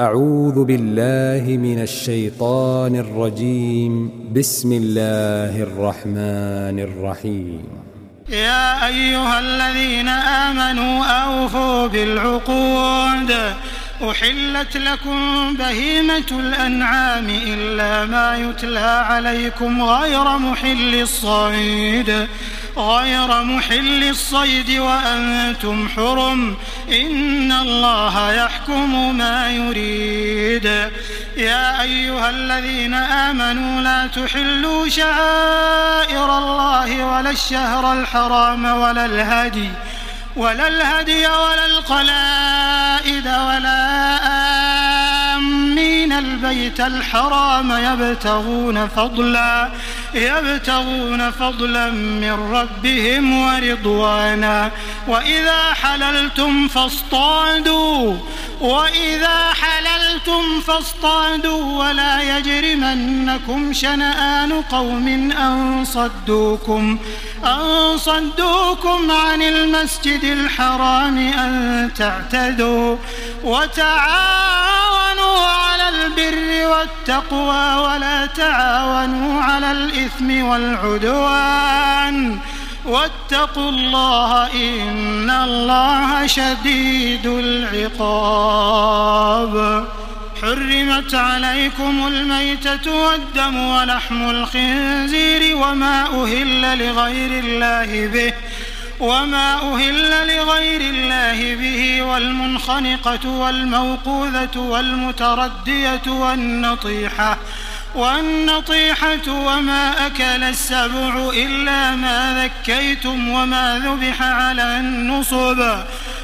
أعوذ بالله من الشيطان الرجيم. بسم الله الرحمن الرحيم. يا أيها الذين آمنوا أوفوا بالعقود. أحلت لكم بهيمة الأنعام إلا ما يتلى عليكم غير محل الصيد. غير محل الصيد وأنتم حرم. إن الله يحكم ما يريد. يا أيها الذين آمنوا لا تحلوا شعائر الله ولا الشهر الحرام ولا الهدي ولا الهدي ولا القلائد ولا آمين. البيت الحرام يبتغون فضلا. يبتغون فضلا من ربهم ورضوانا. وإذا حللتم فاصطادوا. وإذا حللتم فاصطادوا. ولا يجرمنكم شنآن قوم أن صدوكم أن صدوكم عن المسجد الحرام أن تعتدوا. وتعاونوا على البر والتقوى. ولا تعاونوا على الإثم والعدوان. واتقوا الله إن الله شديد العقاب. حرمت عليكم الميتة والدم ولحم الخنزير وما أهل لغير الله به وما أهل لغير الله به والمنخنقة والموقوذة والمتردية والنطيحة والنطيحة وما أكل السبع إلا ما ذكيتم وما ذبح على النصب.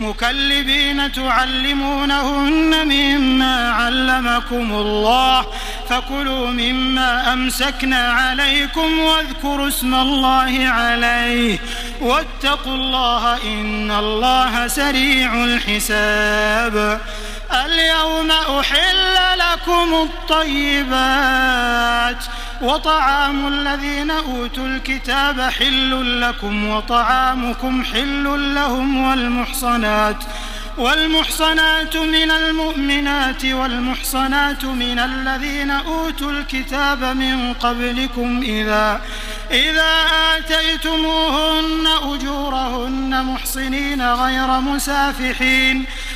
مكلبين تعلمونهن مما علمكم الله فكلوا مما أمسكنا عليكم واذكروا اسم الله عليه واتقوا الله إن الله سريع الحساب اليوم أحل لكم الطيبات وطعام الذين أوتوا الكتاب حل لكم وطعامكم حل لهم والمحصنات والمحصنات من المؤمنات والمحصنات من الذين أوتوا الكتاب من قبلكم إذا إذا آتيتموهن أجورهن محصنين غير مسافحين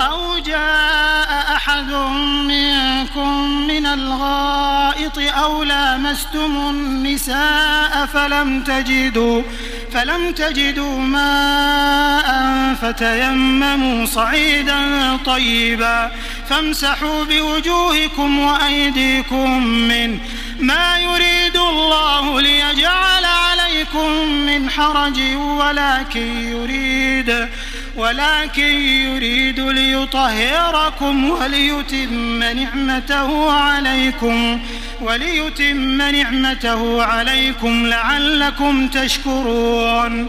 أو جاء أحد منكم من الغائط أو لامستم النساء فلم تجدوا فلم تجدوا ماء فتيمموا صعيدا طيبا. فامسحوا بوجوهكم وأيديكم منه ما يريد الله ليجعل عليكم من حرج ولكن يريد ولكن يريد ليطهركم وليتم نعمته عليكم وليتم نعمته عليكم لعلكم تشكرون.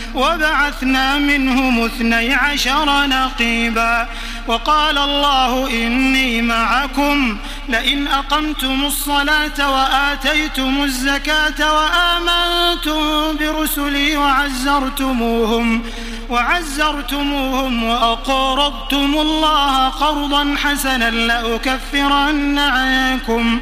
وبعثنا منهم اثني عشر نقيبا وقال الله إني معكم لئن أقمتم الصلاة وآتيتم الزكاة وآمنتم برسلي وعزرتموهم وعزرتموهم وأقرضتم الله قرضا حسنا لأكفرن عنكم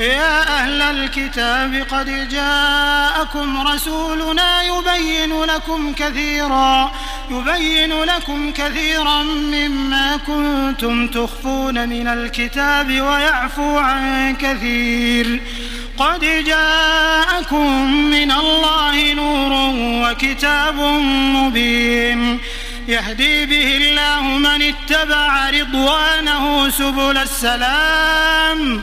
يا أهل الكتاب قد جاءكم رسولنا يبين لكم كثيرا يبين لكم كثيرا مما كنتم تخفون من الكتاب ويعفو عن كثير. قد جاءكم من الله نور وكتاب مبين. يهدي به الله من اتبع رضوانه سبل السلام.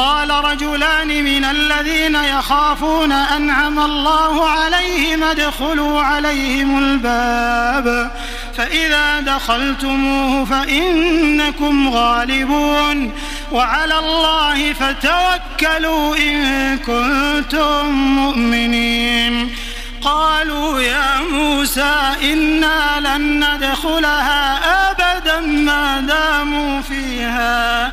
قال رجلان من الذين يخافون أنعم الله عليهم ادخلوا عليهم الباب فإذا دخلتموه فإنكم غالبون وعلى الله فتوكلوا إن كنتم مؤمنين قالوا يا موسى إنا لن ندخلها أبدا ما داموا فيها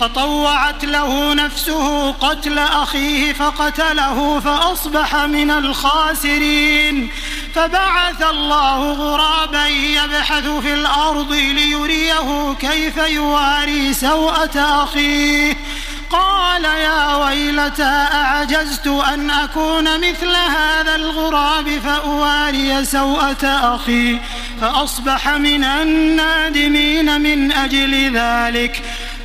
فطوعت له نفسه قتل أخيه فقتله فأصبح من الخاسرين. فبعث الله غرابا يبحث في الأرض ليريه كيف يواري سوءة أخيه. قال يا ويلتى أعجزت أن أكون مثل هذا الغراب فأواري سوءة أخي فأصبح من النادمين من أجل ذلك.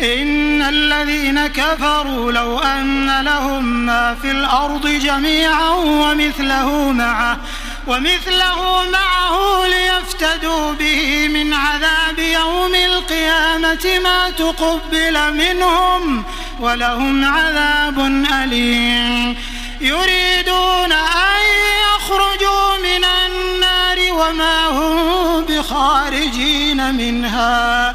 إن الذين كفروا لو أن لهم ما في الأرض جميعا ومثله معه ومثله معه ليفتدوا به من عذاب يوم القيامة ما تقبل منهم ولهم عذاب أليم. يريدون أن يخرجوا من النار وما هم بخارجين منها.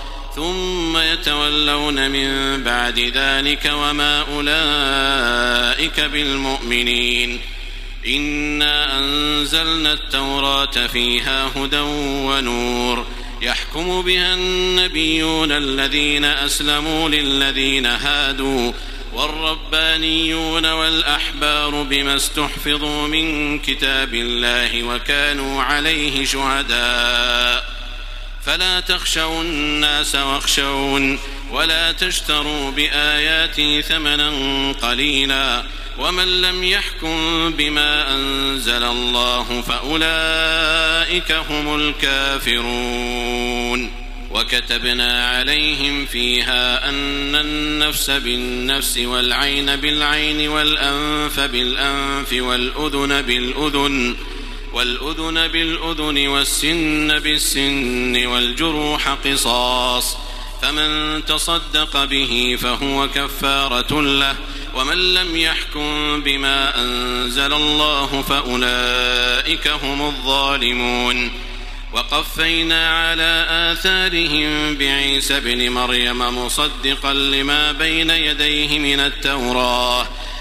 ثم يتولون من بعد ذلك وما أولئك بالمؤمنين. إنا أنزلنا التوراة فيها هدى ونور. يحكم بها النبيون الذين أسلموا للذين هادوا. والربانيون والأحبار بما استحفظوا من كتاب الله وكانوا عليه شهداء. فلا تخشوا الناس واخشون ولا تشتروا بآياتي ثمنا قليلا ومن لم يحكم بما أنزل الله فأولئك هم الكافرون وكتبنا عليهم فيها أن النفس بالنفس والعين بالعين والأنف بالأنف والأذن بالأذن والأذن بالأذن والسن بالسن والجروح قصاص فمن تصدق به فهو كفارة له ومن لم يحكم بما أنزل الله فأولئك هم الظالمون وقفينا على آثارهم بعيسى ابن مريم مصدقا لما بين يديه من التوراة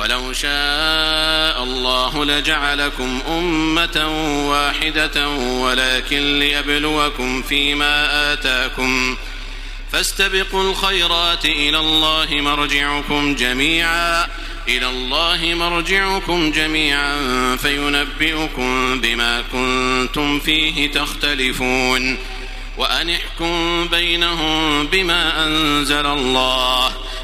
ولو شاء الله لجعلكم أمة واحدة ولكن ليبلوكم فيما آتاكم فاستبقوا الخيرات إلى الله مرجعكم جميعا إلى الله مرجعكم جميعا فينبئكم بما كنتم فيه تختلفون. وأن احكم بينهم بما أنزل الله.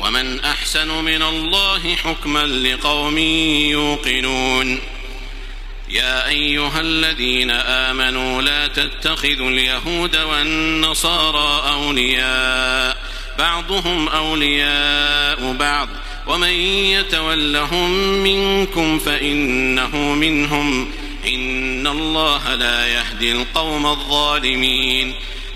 ومن أحسن من الله حكما لقوم يوقنون. يا أيها الذين آمنوا لا تتخذوا اليهود والنصارى أولياء بعضهم أولياء بعض. ومن يتولهم منكم فإنه منهم. إن الله لا يهدي القوم الظالمين.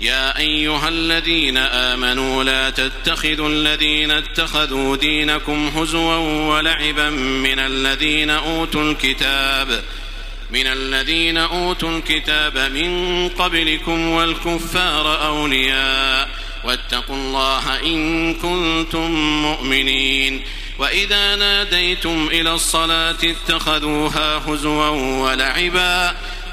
يا أيها الذين آمنوا لا تتخذوا الذين اتخذوا دينكم هزوا ولعبا من الذين أوتوا الكتاب من الذين أوتوا الكتاب من قبلكم والكفار أولياء واتقوا الله إن كنتم مؤمنين وإذا ناديتم إلى الصلاة اتخذوها هزوا ولعبا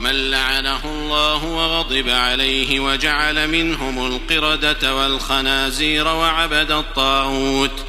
من لعنه الله وغضب عليه وجعل منهم القردة والخنازير وعبد الطاغوت.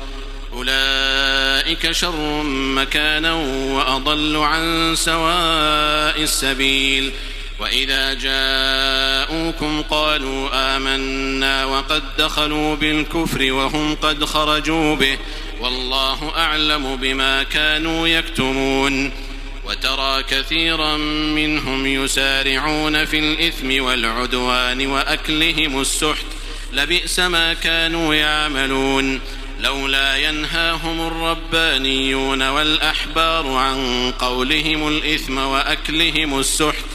أولئك شر مكانا وأضل عن سواء السبيل. وإذا جاءوكم قالوا آمنا وقد دخلوا بالكفر وهم قد خرجوا به. والله أعلم بما كانوا يكتمون. وترى كثيرا منهم يسارعون في الإثم والعدوان وأكلهم السحت. لبئس ما كانوا يعملون. لولا ينهاهم الربانيون والأحبار عن قولهم الإثم وأكلهم السحت.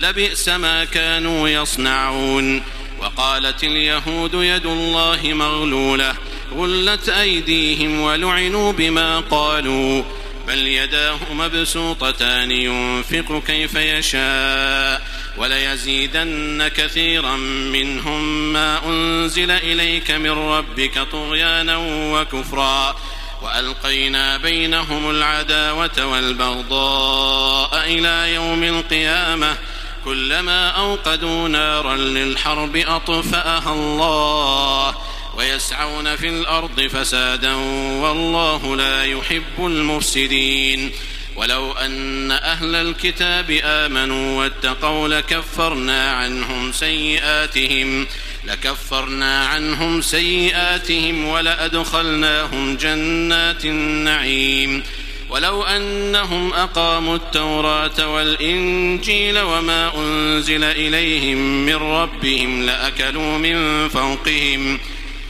لبئس ما كانوا يصنعون. وقالت اليهود يد الله مغلولة. غلت أيديهم ولعنوا بما قالوا. بل يداه مبسوطتان ينفق كيف يشاء وليزيدن كثيرا منهم ما أنزل إليك من ربك طغيانا وكفرا وألقينا بينهم العداوة والبغضاء إلى يوم القيامة كلما أوقدوا نارا للحرب أطفأها الله ويسعون في الأرض فسادا والله لا يحب المفسدين. ولو أن أهل الكتاب آمنوا واتقوا لكفرنا عنهم سيئاتهم لكفرنا عنهم سيئاتهم ولأدخلناهم جنات النعيم. ولو أنهم أقاموا التوراة والإنجيل وما أنزل إليهم من ربهم لأكلوا من فوقهم.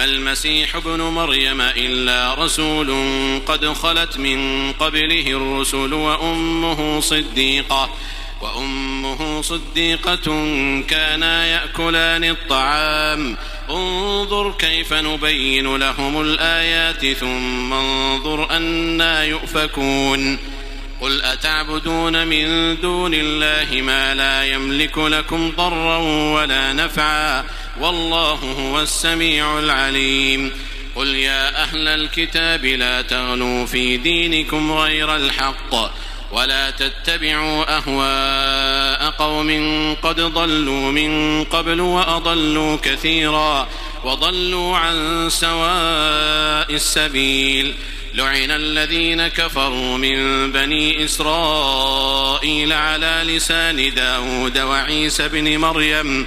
ما المسيح ابن مريم إلا رسول قد خلت من قبله الرسل وأمه صديقة وأمه صديقة كانا يأكلان الطعام. انظر كيف نبين لهم الآيات ثم انظر أنا يؤفكون. قل أتعبدون من دون الله ما لا يملك لكم ضرا ولا نفعا. والله هو السميع العليم. قل يا أهل الكتاب لا تغلوا في دينكم غير الحق ولا تتبعوا أهواء قوم قد ضلوا من قبل وأضلوا كثيرا وضلوا عن سواء السبيل. لعن الذين كفروا من بني إسرائيل على لسان داود وعيسى بن مريم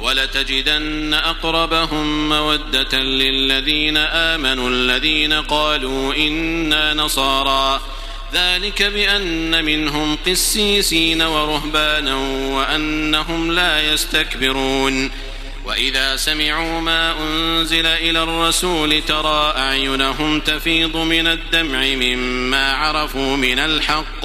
ولتجدن أقربهم مودة للذين آمنوا الذين قالوا إنا نصارى. ذلك بأن منهم قسيسين ورهبانا وأنهم لا يستكبرون. وإذا سمعوا ما أنزل إلى الرسول ترى أعينهم تفيض من الدمع مما عرفوا من الحق.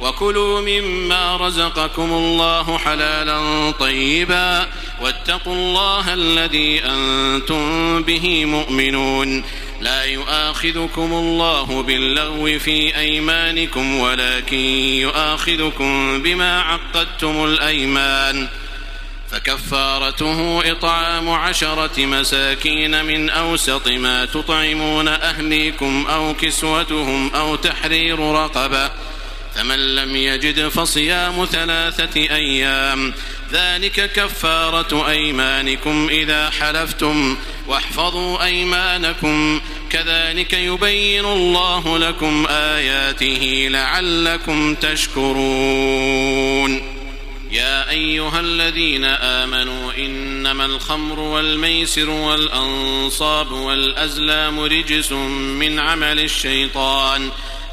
وكلوا مما رزقكم الله حلالا طيبا واتقوا الله الذي أنتم به مؤمنون. لا يؤاخذكم الله باللغو في أيمانكم ولكن يؤاخذكم بما عقدتم الأيمان. فكفارته إطعام عشرة مساكين من أوسط ما تطعمون أهليكم أو كسوتهم أو تحرير رقبة. فمن لم يجد فصيام ثلاثة أيام ذلك كفارة أيمانكم إذا حلفتم واحفظوا أيمانكم كذلك يبين الله لكم آياته لعلكم تشكرون. يا أيها الذين آمنوا إنما الخمر والميسر والأنصاب والأزلام رجس من عمل الشيطان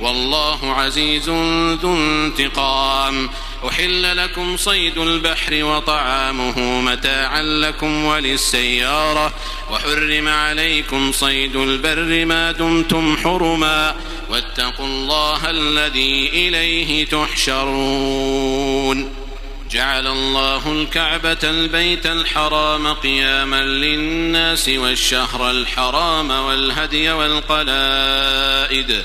والله عزيز ذو انتقام. أحل لكم صيد البحر وطعامه متاعا لكم وللسيارة. وحرم عليكم صيد البر ما دمتم حرما. واتقوا الله الذي إليه تحشرون. جعل الله الكعبة البيت الحرام قياما للناس والشهر الحرام والهدي والقلائد.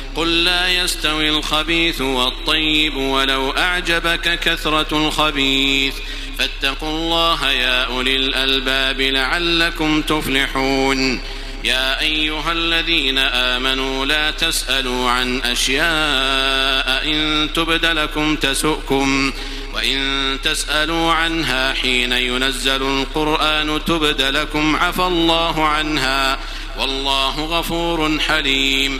قل لا يستوي الخبيث والطيب ولو أعجبك كثرة الخبيث. فاتقوا الله يا أولي الألباب لعلكم تفلحون. يا أيها الذين آمنوا لا تسألوا عن أشياء إن تبد لكم تسؤكم. وإن تسألوا عنها حين ينزل القرآن تبد لكم. عفى الله عنها. والله غفور حليم.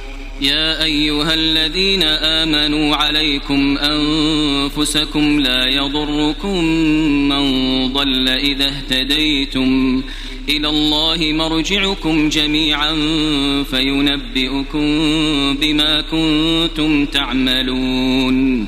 يا أيها الذين آمنوا عليكم أنفسكم لا يضركم من ضل إذا اهتديتم إلى الله مرجعكم جميعا فينبئكم بما كنتم تعملون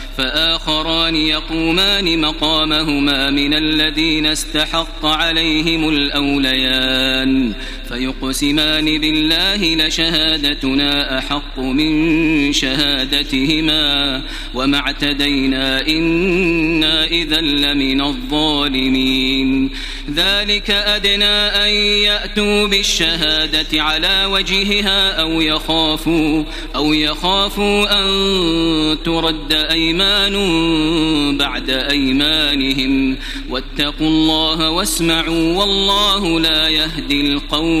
فآخران يقومان مقامهما من الذين استحق عليهم الأوليان. فيقسمان بالله لشهادتنا أحق من شهادتهما وما اعتدينا إنا إذا لمن الظالمين. ذلك أدنى أن يأتوا بالشهادة على وجهها أو يخافوا أو يخافوا أن ترد أيمان بعد أيمانهم. واتقوا الله واسمعوا والله لا يهدي القوم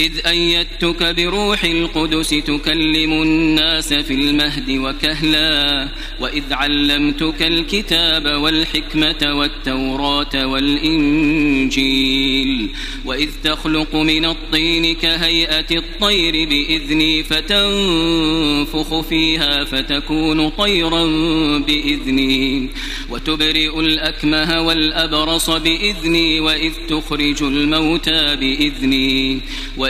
إذ أيدتك بروح القدس تكلم الناس في المهد وكهلا وإذ علمتك الكتاب والحكمة والتوراة والإنجيل وإذ تخلق من الطين كهيئة الطير بإذني فتنفخ فيها فتكون طيرا بإذني وتبرئ الأكمه والأبرص بإذني وإذ تخرج الموتى بإذني وإذ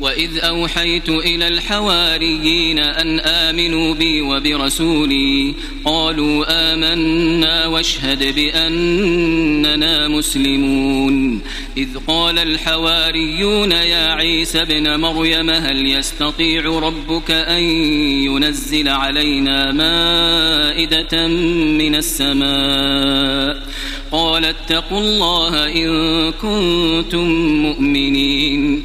وإذ أوحيت إلى الحواريين أن آمنوا بي وبرسولي قالوا آمنا واشهد بأننا مسلمون إذ قال الحواريون يا عيسى ابن مريم هل يستطيع ربك أن ينزل علينا مائدة من السماء قال اتقوا الله إن كنتم مؤمنين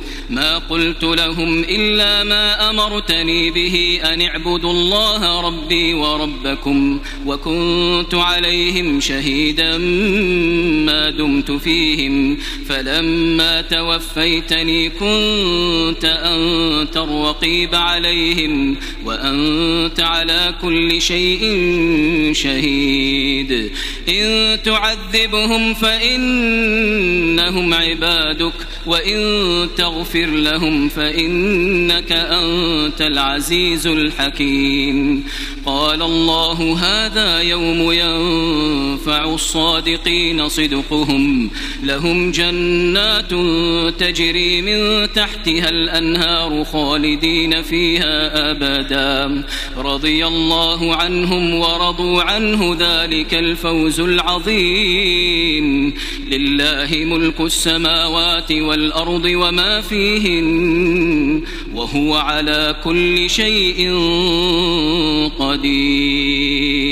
ما قلت لهم إلا ما أمرتني به أن اعبدوا الله ربي وربكم وكنت عليهم شهيدا ما دمت فيهم فلما توفيتني كنت أنت الرقيب عليهم وأنت على كل شيء شهيد إن تعذبهم فإنهم عبادك وإن تغفر لهم فإنك أنت العزيز الحكيم. قال الله هذا يوم ينفع الصادقين صدقهم. لهم جنات تجري من تحتها الأنهار خالدين فيها أبدا. رضي الله عنهم ورضوا عنه ذلك الفوز العظيم. لله ملك السماوات والأرض وما فيهن وهو على كل شيء قدير.